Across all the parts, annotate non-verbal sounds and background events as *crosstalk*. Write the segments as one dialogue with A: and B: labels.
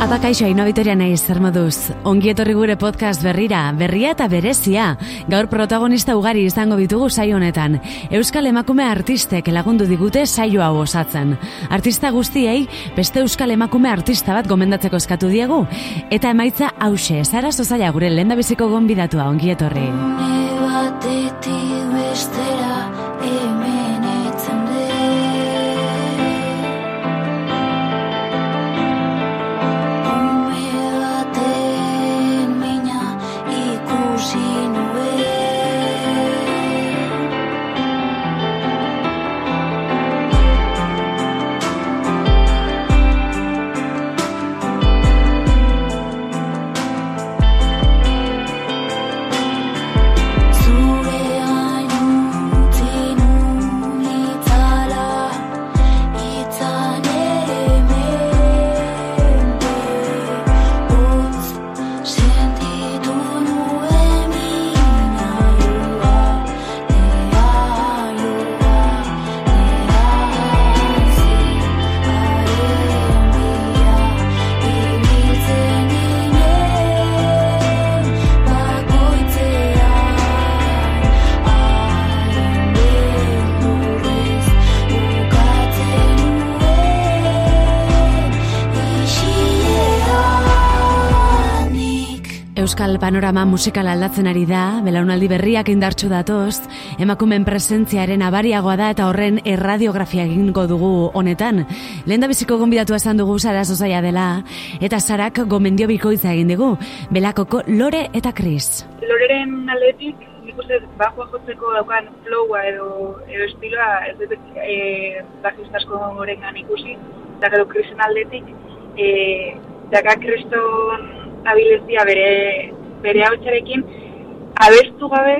A: Apa kaixo, ino Vitoria nahi zer moduz. Ongi etorri gure podcast berrira, berria eta berezia. Gaur protagonista ugari izango ditugu saio honetan. Euskal emakume artistek lagundu digute saio hau osatzen. Artista guztiei, beste Euskal emakume artista bat gomendatzeko eskatu diegu. Eta emaitza hause, zara zozaila gure lenda biziko gonbidatua ongi etorri.
B: batetik bestera
A: Euskal panorama musikal aldatzen ari da, belaunaldi berriak indartsu datoz, emakumen presentziaren abariagoa da eta horren erradiografia egingo dugu honetan. Lehen biziko gonbidatua esan dugu Sara Zozaia dela, eta Sarak gomendio bikoitza egin digu, belakoko Lore eta Kris.
C: loreren aldetik, nik uste bajua jotzeko daukan flowa edo, edo estiloa ez dut e, bajistasko gorengan ikusi, eta gero krisen aldetik, e, daka kriston abilezia bere, bere hautsarekin, abestu gabe,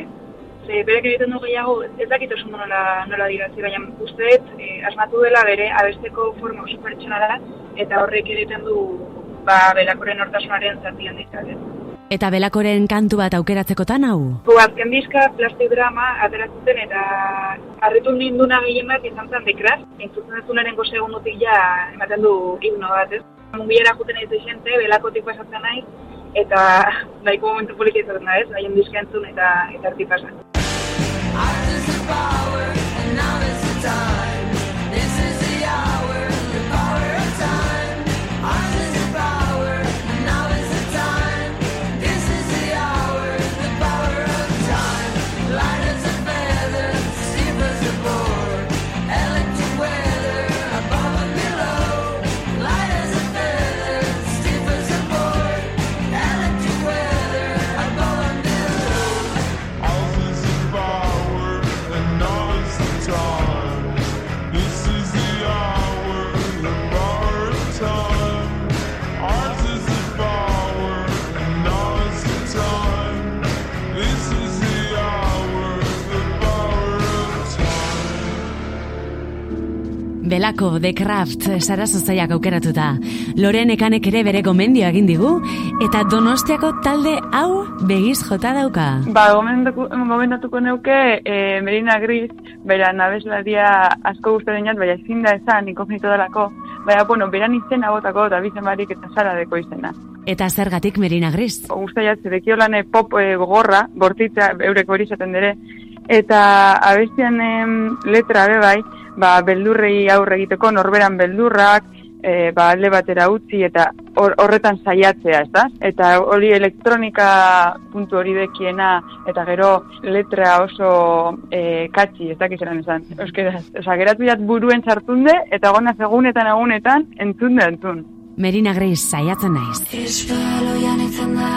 C: ze berek egiten du gehiago, ez dakit oso nola, nola diratzi, baina uste dut, e, asmatu dela bere abesteko forma oso pertsonala, eta horrek egiten du ba, belakoren hortasunaren zati handitzak.
A: Eta belakoren kantu bat aukeratzekotan hau?
C: Gu azken diska plastik drama ateratzen eta harritu ninduna gehien bat izan zen dekraz. Entzuten duzunaren segundutik ja ematen du himno bat, ez? Mungiera juten ez gente, belakotik pasatzen naiz, eta *laughs* nahiko momentu polik izaten da, ez? Haien diska entzun eta eta arti pasan.
A: Belako, The Craft, Sara Zozaiak aukeratuta. Loren ekanek ere bere gomendio egin digu, eta donostiako talde hau begiz jota dauka.
D: Ba, gomendatuko, neuke e, Merina Gris, bera nabeslaria asko guztaren jat, baina ezin da esan inkognito delako, baina, bueno, beran izena botako eta bizen barik eta sara deko izena.
A: Eta zergatik Merina Gris.
D: Guztia jat, zedekio lane pop e, gogorra, bortitza, eurek hori izaten dere, eta abestian em, letra be bai, ba, beldurrei aurre egiteko, norberan beldurrak, e, ba, alde batera utzi eta hor- horretan saiatzea, ez da? Eta hori elektronika puntu hori dekiena eta gero letra oso e, katxi, ez dakiz eran esan, euskeraz. Osa, geratu jat buruen sartunde eta gona egunetan egunetan entzun da entzun.
A: Merina Gris saiatzen naiz.
B: Espaloian etzen da,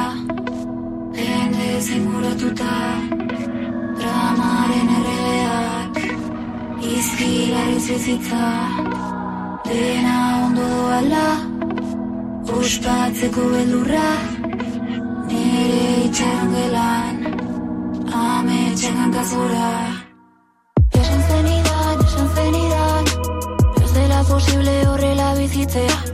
B: jende zinguratuta, dramaren izkilariz bizitza, dena ondo doala, ospatzeko beldurra, nire itxaron gelan, ametxen hankazora. Esan zenidan, esan zenidan, ez dela posible horrela bizitzea.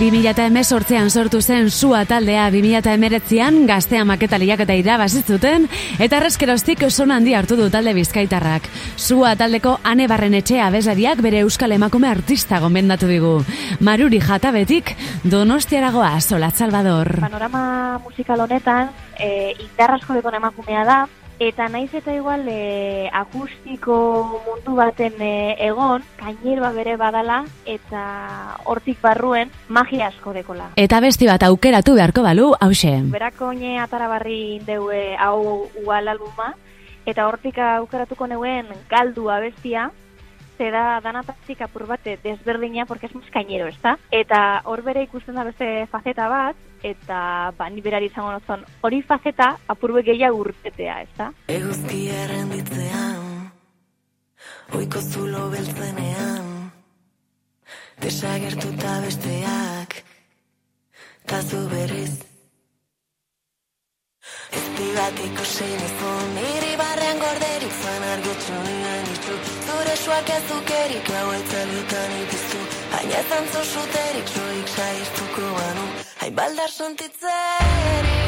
A: 2018an sortu zen sua taldea 2019an gaztea maketa lehiaketa irabazi zuten eta errezkeroztik son handi hartu du talde bizkaitarrak. Sua taldeko ane barren etxea abesariak bere euskal emakume artista gomendatu digu. Maruri jatabetik donostiaragoa Solat Salvador.
E: panorama musikal honetan e, indar asko dekon emakumea da, eta naiz eta igual e, akustiko mundu baten e, egon, kaineroa bere badala, eta hortik barruen magia asko dekola.
A: Eta besti bat aukeratu beharko balu, hause.
E: Berako oine atara barri indeue hau ual albuma, eta hortik aukeratuko neuen galdu abestia, da danatatik apur bate desberdina, porque es más cañero, ezta? Eta hor bere ikusten da beste faceta bat, eta ba, ni berari izango nozon, hori faceta apurbe gehiago urtetea, ezta?
F: Eguzkia errenditzean Oiko zulo beltzenean Desagertuta besteak Tazu berriz. Ezti bat ikusi nizun Niri barrean gorderik zan argitxu nien itxu Zure suak ez dukerik hau etzalutan ipiztu Baina ez antzo suterik soik saiztuko banu baldar sentitzerik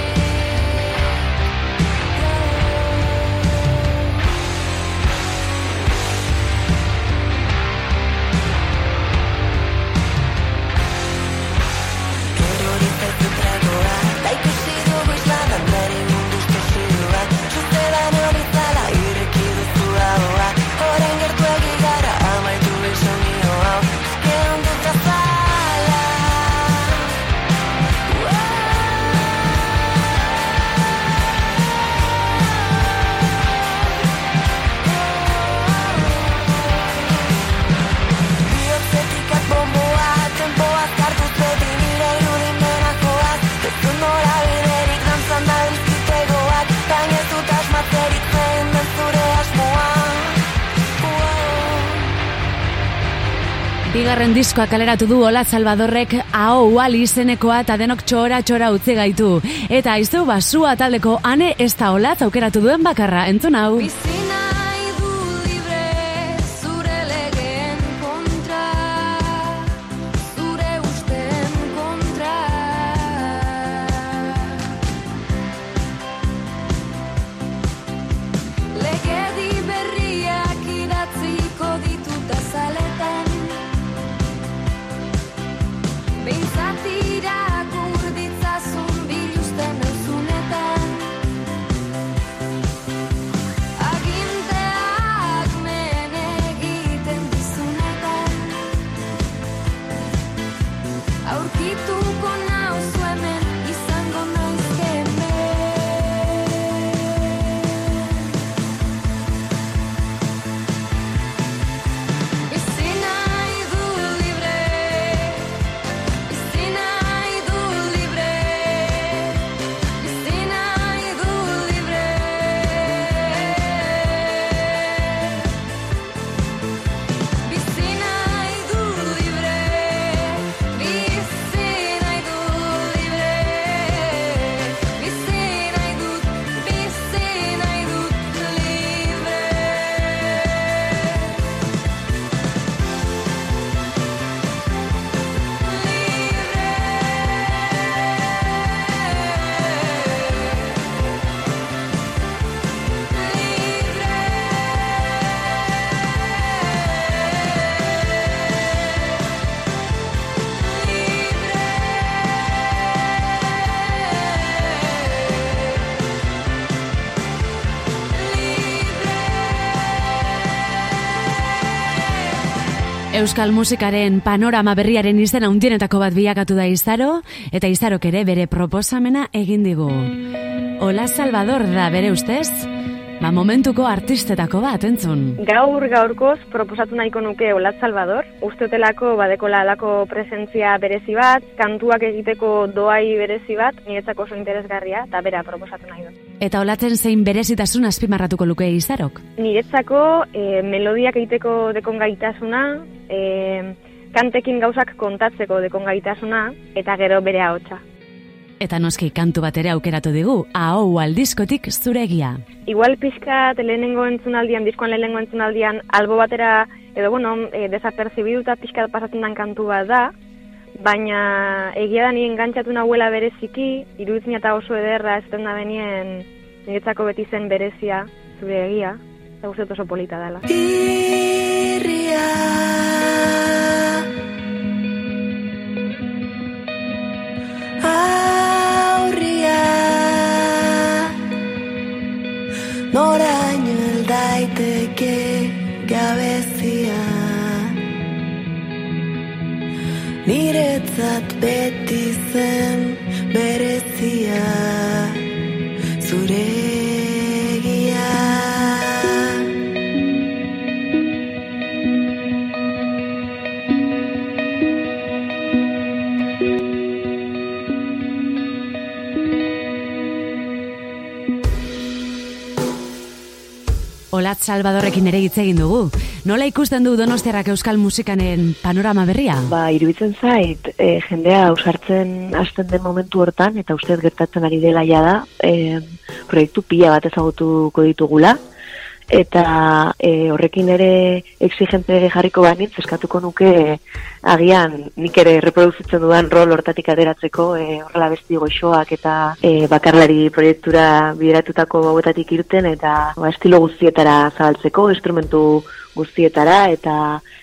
A: Bigarren diskoa kaleratu du Ola Salvadorrek AO ual izenekoa eta denok txora txora utzi gaitu. Eta aiztu basua taldeko ane ez da Olaz aukeratu duen bakarra, entzun hau.
G: Bizi
A: Euskal musikaren panorama berriaren izena handienetako bat bilakatu da Izaro, eta Izarok ere bere proposamena egin digu. Ola Salvador da bere ustez, ba momentuko artistetako bat entzun.
H: Gaur gaurkoz proposatu nahiko nuke Olat Salvador, ustetelako badekola alako presentzia berezi bat, kantuak egiteko doai berezi bat, niretzako oso interesgarria, eta bera proposatu nahi dut.
A: Eta olatzen zein berezitasun azpimarratuko luke Izarok.
H: Niretzako e, melodiak egiteko dekon gaitasuna, e, kantekin gauzak kontatzeko dekon gaitasuna, eta gero bere ahotsa.
A: Eta noski kantu bat ere aukeratu digu, AO aldiskotik zuregia.
H: Igual pixka lehenengo entzunaldian, diskoan lehenengo entzunaldian, albo batera, edo bueno, e, desaperzibiduta pixka pasatzen den kantu bat da, baina egia da nien engantzatu nahuela bereziki, iruditzen eta oso ederra ez da benien niretzako beti zen berezia, zure egia, eta guztet oso polita dela.
F: Irria Aurria Noraino eldaiteke gabezia. Niretzat beti zen berezia
A: Olat Salvadorrekin ere hitz egin dugu. Nola ikusten du Donostiarrak euskal musikanen panorama berria?
I: Ba, iruditzen zait, e, jendea ausartzen hasten den momentu hortan, eta ustez gertatzen ari dela jada, e, proiektu pila bat ezagutuko ditugula, eta e, horrekin ere exigente jarriko banitz, eskatuko nuke e, agian nik ere reproduzitzen dudan rol hortatik ateratzeko e, horrela besti goxoak eta e, bakarlari proiektura bideratutako hauetatik irten eta ba, estilo guztietara zabaltzeko, instrumentu guztietara eta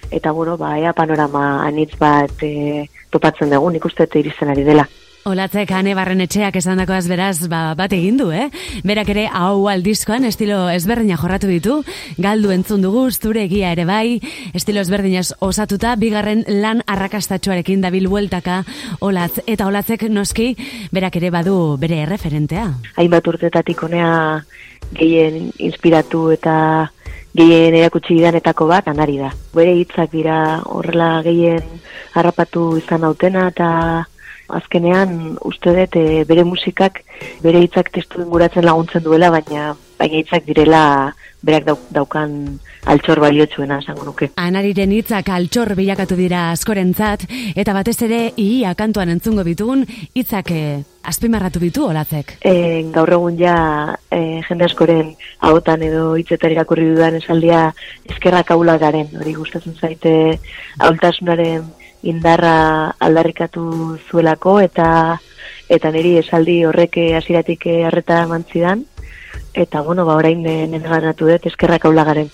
I: eta bueno, ba, ea panorama anitz bat e, topatzen dugu, nik uste iristen ari dela.
A: Olatzek ane barren etxeak esan dakoaz beraz ba, bat egin du, eh? Berak ere hau aldizkoan estilo ezberdina jorratu ditu, galdu entzun dugu, zure egia ere bai, estilo ezberdinaz osatuta, bigarren lan arrakastatxoarekin dabil bueltaka olatz, eta olatzek noski, berak ere badu bere erreferentea.
I: hainbat urtetatik honea gehien inspiratu eta gehien erakutsi didanetako bat anari da. Bere hitzak dira horrela gehien harrapatu izan nautena eta azkenean uste dut e, bere musikak bere hitzak testu inguratzen laguntzen duela, baina baina hitzak direla berak dauk, daukan altxor baliotsuena esango nuke.
A: Anariren hitzak altxor bilakatu dira askorentzat, eta batez ere ia kantuan entzungo bitugun hitzak eh, azpimarratu ditu olatzek.
I: E, gaur egun ja e, jende askoren ahotan edo hitzetan irakurri dudan esaldia eskerrak aula garen, hori gustatzen zaite ahultasunaren indarra aldarrikatu zuelako eta eta niri esaldi horrek eh, hasieratik eh, harreta eman zidan eta bueno, ba orain eh, nenganatu dut eskerrak aula garen.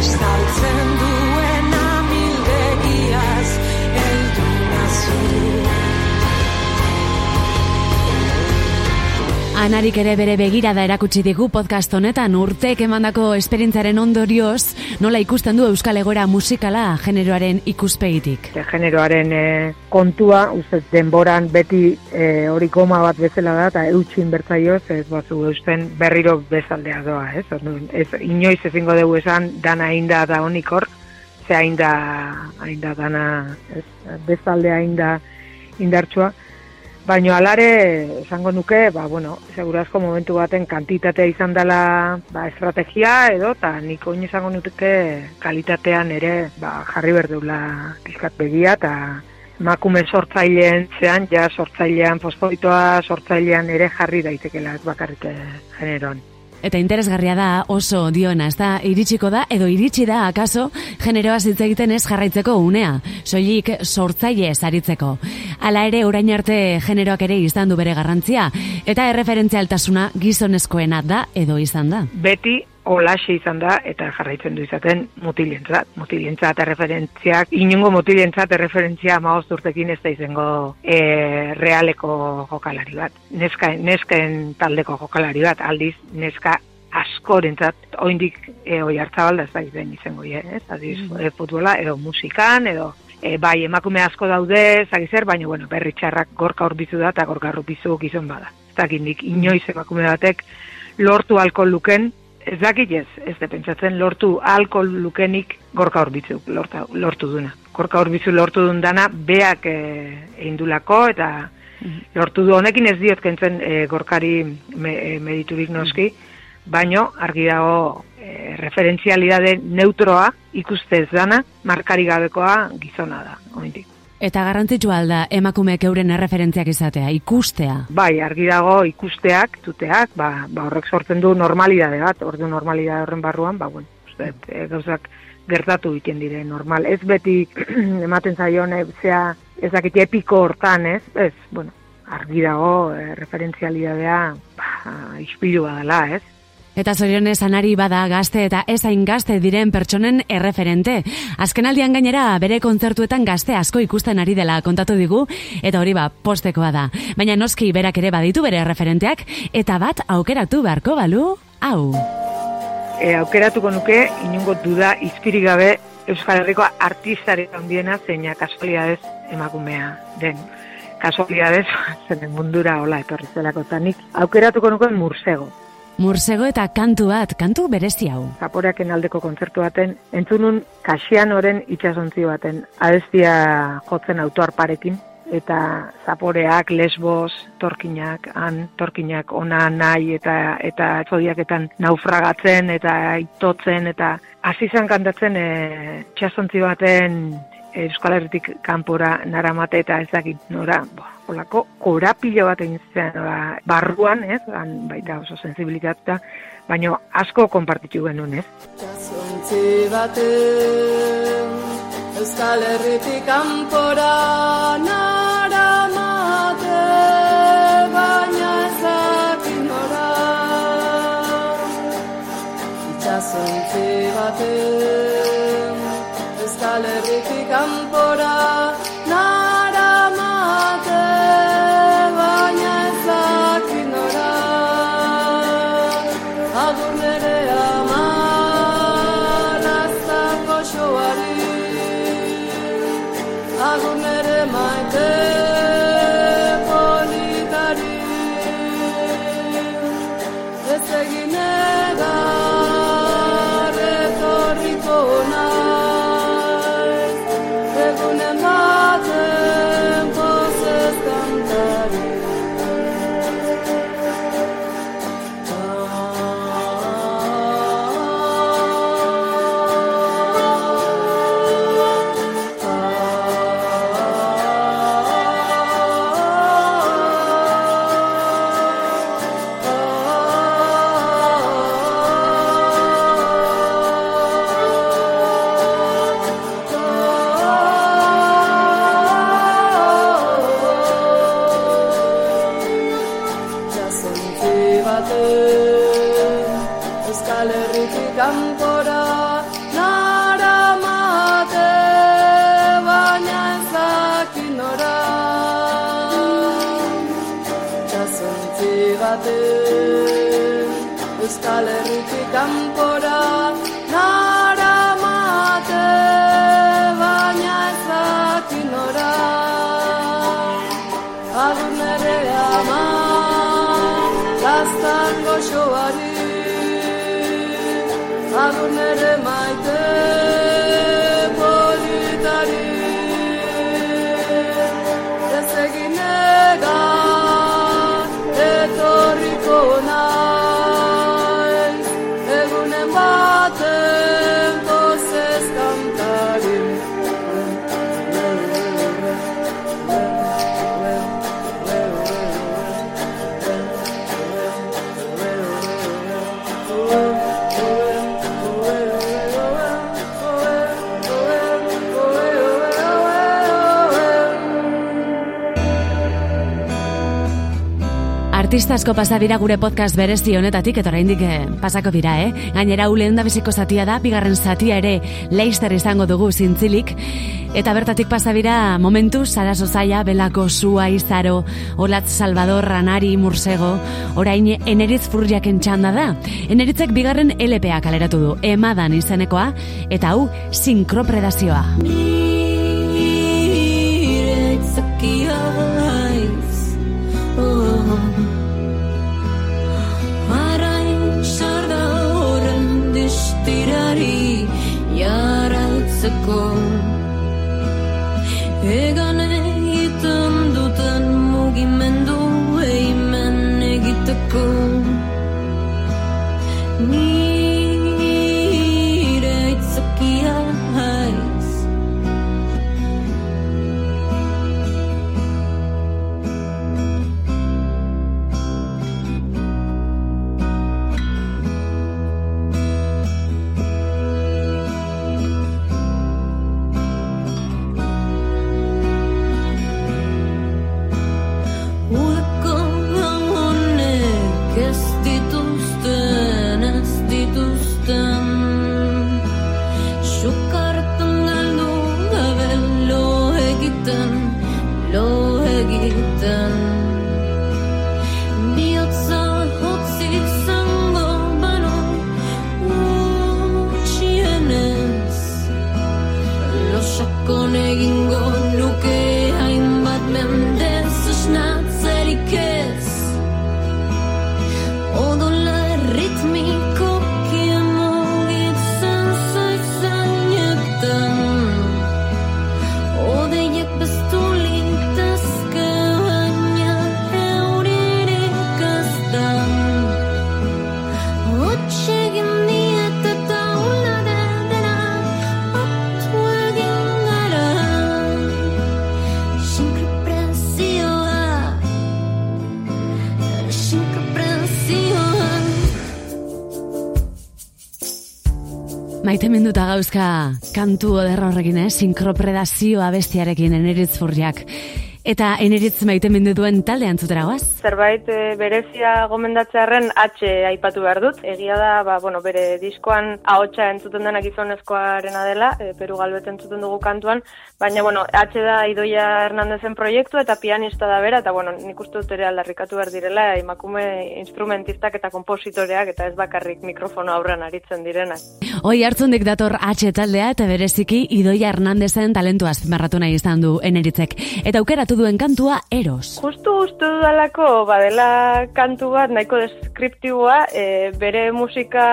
F: Estaltzen duen
A: Anarik ere bere begirada erakutsi digu podcast honetan urtek emandako esperientzaren ondorioz, nola ikusten du euskal egoera musikala generoaren ikuspegitik.
J: Ze generoaren eh, kontua, uste denboran beti eh, hori koma bat bezala da, eta eutxin bertzaioz, ez bazu eusten berriro bezaldea doa, ez? Ez inoiz ezingo dugu esan dana ainda da honikor, ze ainda, ainda dana, ez, bezaldea ainda indartsua, Baina alare, esango nuke, ba, bueno, segurazko momentu baten kantitatea izan dela ba, estrategia edo, eta nik oin esango nuke kalitatean ere ba, jarri berdeula pizkat begia, eta makume sortzaileen zean, ja sortzailean fosforitoa, sortzailean ere jarri daitekela, ez bakarrik eh, generoan.
A: Eta interesgarria da oso diona, ez da, iritsiko da, edo iritsi da, akaso, generoa hitz egiten ez jarraitzeko unea, soilik sortzaile zaritzeko. Hala ere, orain arte generoak ere izan du bere garrantzia, eta erreferentzialtasuna gizonezkoena da edo izan da.
J: Beti olaxe izan da eta jarraitzen du izaten mutilentzat. Mutilentzat erreferentziak, inungo mutilentzat erreferentzia maoz urtekin ez da izango e, realeko jokalari bat. Neska, nesken taldeko jokalari bat, aldiz neska askorentzat oindik e, oi hartzabalda ez da izan izango, eh, ez? Adiz, e, futbola edo musikan edo e, bai emakume asko daude, zagizer, baina bueno, berri txarrak gorka horbizu da eta gorka horbizu gizon bada. Ez dakit nik inoiz emakume batek lortu alko luken Ez dakit ez, ez de pentsatzen lortu alkohol lukenik gorka horbizu lorta, lortu duna. Gorka horbizu lortu dun dana beak e, egin dulako eta lortu du honekin ez diot kentzen e, gorkari me, e, mediturik noski, baino argi dago e, referentzialidade neutroa ikustez dana, markari gabekoa gizona da, oindik.
A: Eta garrantzitsua alda emakumeek euren erreferentziak izatea, ikustea.
J: Bai, argi dago ikusteak, tuteak, ba, ba horrek sortzen du normalidade bat, ordu normalidade horren barruan, ba, bueno, uste, e, gauzak gertatu egiten dire normal. Ez beti *clears throat* ematen zaion, e, zea, ez dakit epiko hortan, ez? Ez, bueno, argi dago, e, referentzialidadea, ba, ispilua dela, ez?
A: Eta zorionez anari bada gazte eta ezain gazte diren pertsonen erreferente. Azkenaldian gainera bere kontzertuetan gazte asko ikusten ari dela kontatu digu, eta hori ba, postekoa da. Baina noski berak ere baditu bere erreferenteak, eta bat aukeratu beharko balu, hau.
J: E, aukeratuko nuke, inungo duda izpirik gabe Euskal Herriko artistari handiena zeina kasualidades emakumea den. Kasualidades *laughs* zen mundura hola etorri zelako eta nik aukeratuko nuke mursego.
A: Mursego eta kantu bat, kantu berezi hau.
J: Zaporeaken aldeko kontzertu baten, entzunun kasianoren itxasontzi baten, abestia jotzen autoarparekin, eta zaporeak, lesbos, torkinak, han, torkinak ona nahi eta eta zodiaketan naufragatzen eta itotzen eta hasi izan kantatzen e, itxasontzi baten Euskal Herritik kanpora naramate eta ez dakit nora, bo, olako korapilo bat egin zen ba, barruan, ez, han baita oso sensibilitatea, baino asko konpartitu genuen, ez.
K: Itxasontzi baten Euskal Herritik kanpora naramate
L: Artista asko pasa dira gure podcast berezi honetatik eta oraindik eh, pasako dira, eh? Gainera hau lehen da biziko zatia da, bigarren zatia ere leister izango dugu zintzilik. Eta bertatik pasa dira momentu, Sara Sozaia, Belako Sua, Izaro, Olatz Salvador, Ranari, Mursego, orain eneritz furriaken txanda da. Eneritzek bigarren LPA kaleratu du, emadan izenekoa, eta hau sinkropredazioa. Maite minduta gauzka kantu oderra horrekin, eh? sinkropredazioa bestiarekin eneritz furriak. Eta eneritz maite duen talde antzutera goaz?
H: Zerbait e, berezia gomendatzearren H aipatu behar dut. Egia da, ba, bueno, bere diskoan ahotsa entzuten dena gizonezkoarena dela, e, Peru Galbet entzuten dugu kantuan, baina, bueno, H da Idoia Hernandezen proiektu eta pianista da bera, eta, bueno, nik uste dut ere aldarrikatu behar direla, emakume instrumentistak eta kompositoreak, eta ez bakarrik mikrofono aurrean aritzen direnak.
L: Hoi hartzundik dator H taldea eta bereziki Idoia Hernandezen talentua azpimarratu nahi izan du eneritzek. Eta aukeratu duen kantua Eros.
H: Justu uste dudalako badela kantu bat nahiko deskriptiboa e, bere musika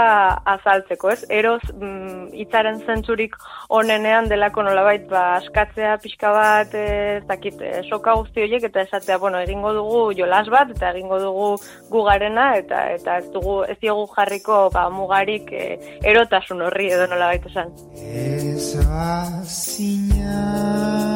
H: azaltzeko, ez? Eros mm, hitzaren zentzurik onenean delako nolabait ba askatzea pixka bat, e, ez dakit, e, soka guzti horiek eta esatea, bueno, egingo dugu jolas bat eta egingo dugu gugarena eta eta ez dugu ez diogu jarriko ba mugarik e, erotasun horri edo nolabait esan.
M: Esa izan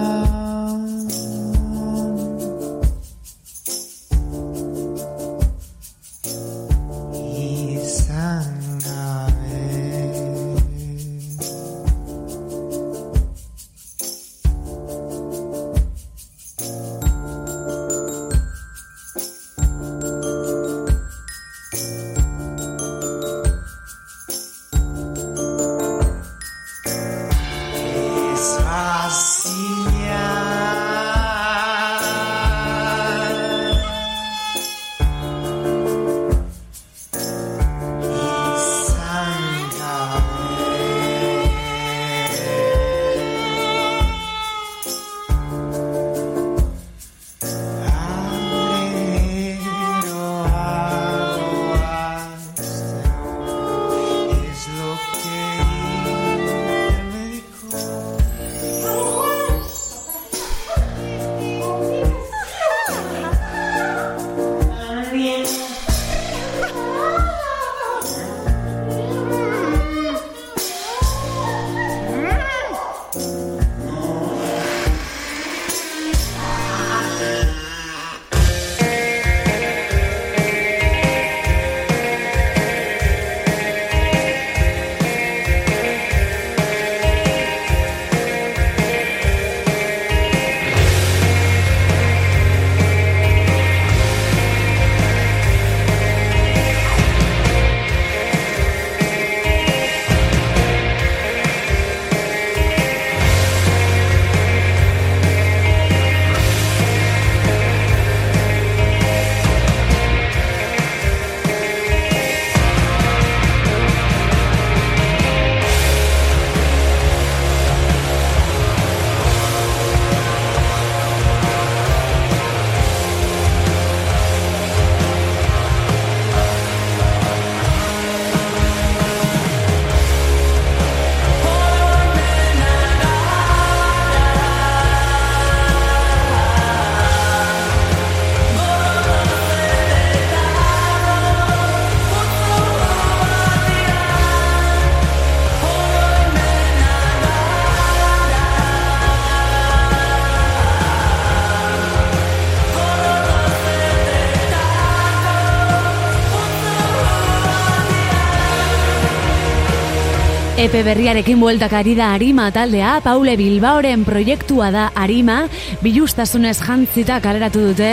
A: Epe berriarekin bueltak ari da Arima taldea, Paule Bilbaoren proiektua da Arima, bilustasunez jantzita kaleratu dute,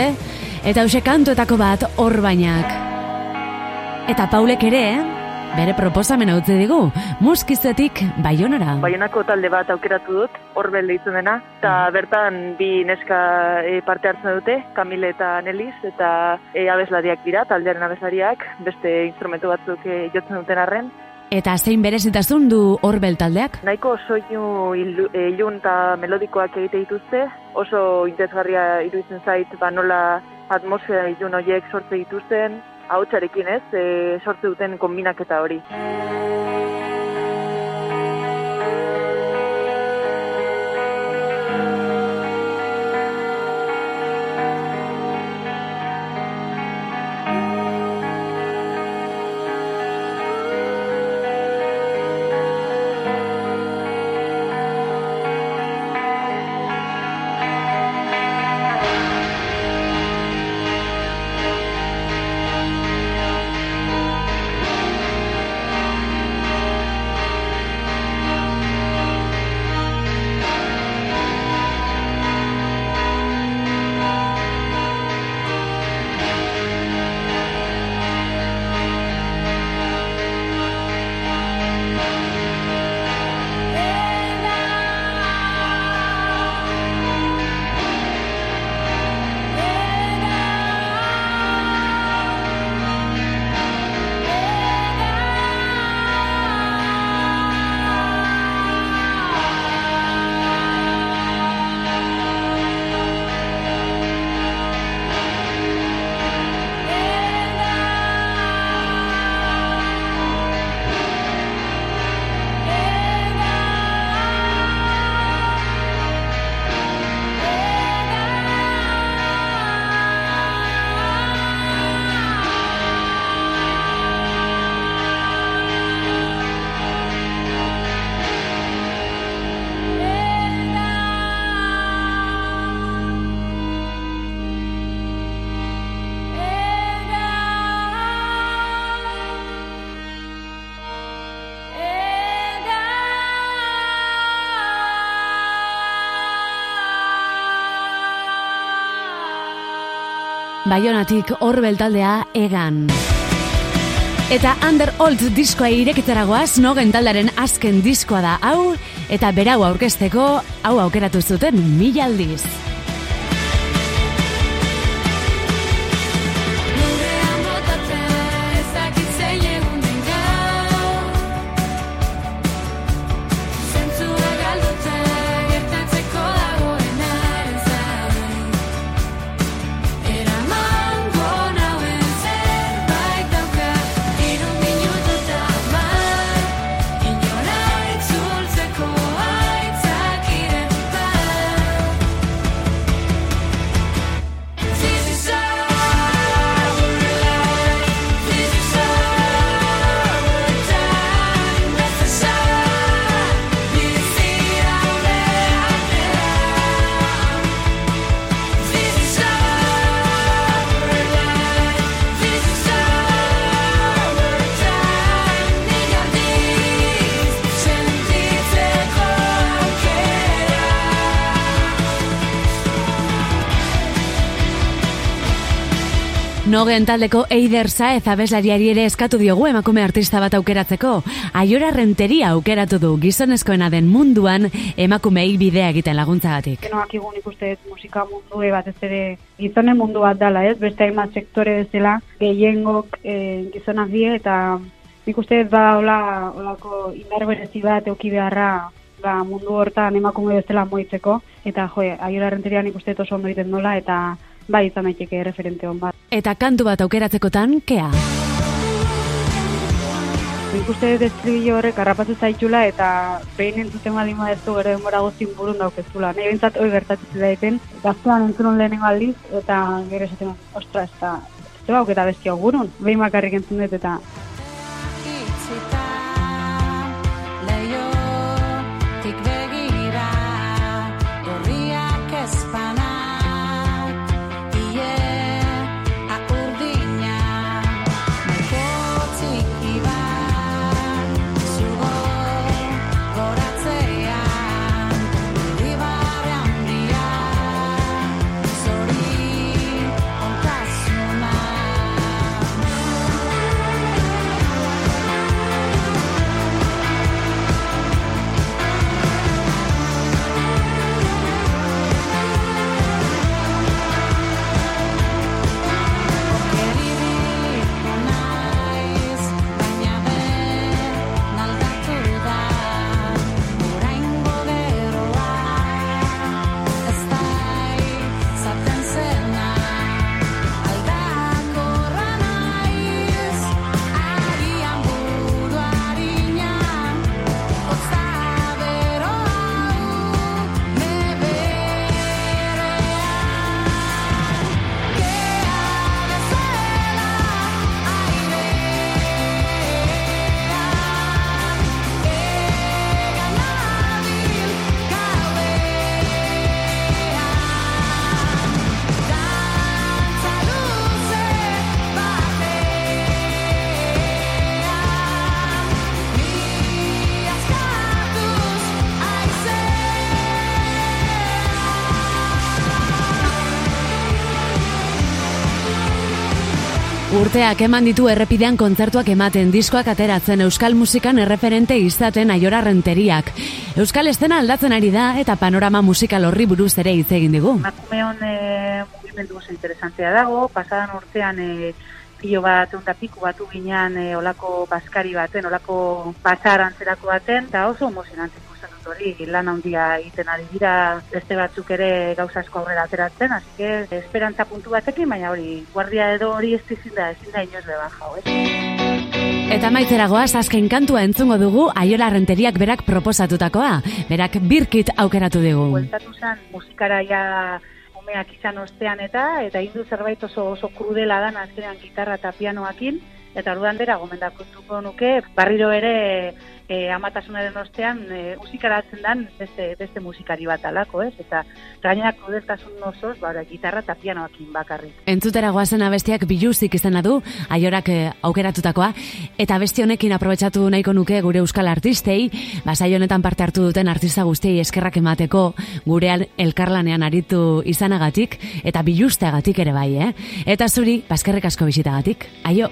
A: eta hause kantuetako bat orbainak. Eta Paulek ere, bere proposamena utzi digu, muskizetik baionara.
N: Baionako talde bat aukeratu dut, horbel deitzen dena, eta bertan bi neska e, parte hartzen dute, Kamile eta Nelis, eta e, abeslariak dira, taldearen abeslariak, beste instrumentu batzuk e, jotzen duten arren.
A: Eta zein berezitasun du horbel taldeak?
N: Nahiko soinu ilu- e, ilun eta melodikoak egite dituzte, oso interesgarria iruditzen zait, ba nola atmosfera ilun horiek sortze dituzten, ahotsarekin ez, e, sortze duten kombinaketa hori.
A: Baionatik horbel taldea egan. Eta Under Old diskoa irekitzeragoaz, nogen taldaren azken diskoa da hau, eta berau aurkezteko, hau aukeratu zuten mila aldiz. Nogen taldeko Eider Saez abeslariari ere eskatu diogu emakume artista bat aukeratzeko. Aiora renteria aukeratu du gizonezkoena den munduan emakumeei bidea egiten laguntzagatik.
O: Denoak igun ikuste ez musika mundu batez ere gizonen mundu bat dala, ez? Beste hainbat sektore bezala gehiengok e, gizonak die eta nik uste ba hola, holako indar berezi bat euki beharra ba, mundu hortan emakume bezala moitzeko eta jo, aiora renteria nik uste oso ondo egiten dola eta bai izan daiteke referente hon bat.
A: Eta kantu bat aukeratzekotan, kea.
O: Nik uste dut horrek harrapatu zaitula eta behin entzuten baldin badezu gero denbora guztin burun daukezula. Nahi bintzat hoi gertatzen daiten, gaztean entzunun lehenengo aldiz eta gero esaten, ostra, ez da, ez da auketa bestia gurun. Behin bakarrik entzun
A: Urteak eman ditu errepidean kontzertuak ematen diskoak ateratzen euskal musikan erreferente izaten aiora renteriak. Euskal estena aldatzen ari da eta panorama musikal horri buruz ere hitz egin digu.
P: Emakumeon e, mugimendu oso interesantea dago, pasadan urtean e, pilo bat onda piku batu ginean e, olako baskari baten, olako basar antzerako baten, eta oso dut hori, lan handia egiten ari dira beste batzuk ere gauza asko aurrera ateratzen, así que esperantza puntu batekin, baina hori, guardia edo hori ez ezin da, ezin da inoz bebajau, eh?
A: Eta maitzeragoaz azken kantua entzungo dugu Aiola Renteriak berak proposatutakoa. Berak birkit aukeratu digu.
P: bueltatu zen musikara ja umeak izan ostean eta eta hindu zerbait oso oso krudela dan azkenean gitarra eta pianoakin eta orduan bera gomendatuko nuke barriro ere e, amatasunaren ostean e, musikaratzen dan beste, beste musikari bat alako, ez? Eta gainera krudeltasun osoz, bara, gitarra eta pianoakin bakarrik.
A: Entzutera goazen abestiak biluzik izena du, aiorak eh, aukeratutakoa, eta abesti honekin aprobetsatu nahiko nuke gure euskal artistei, basai honetan parte hartu duten artista guztiei eskerrak emateko gurean elkarlanean aritu izanagatik, eta bilusteagatik ere bai, eh? Eta zuri, baskerrik asko bisitagatik. Aio!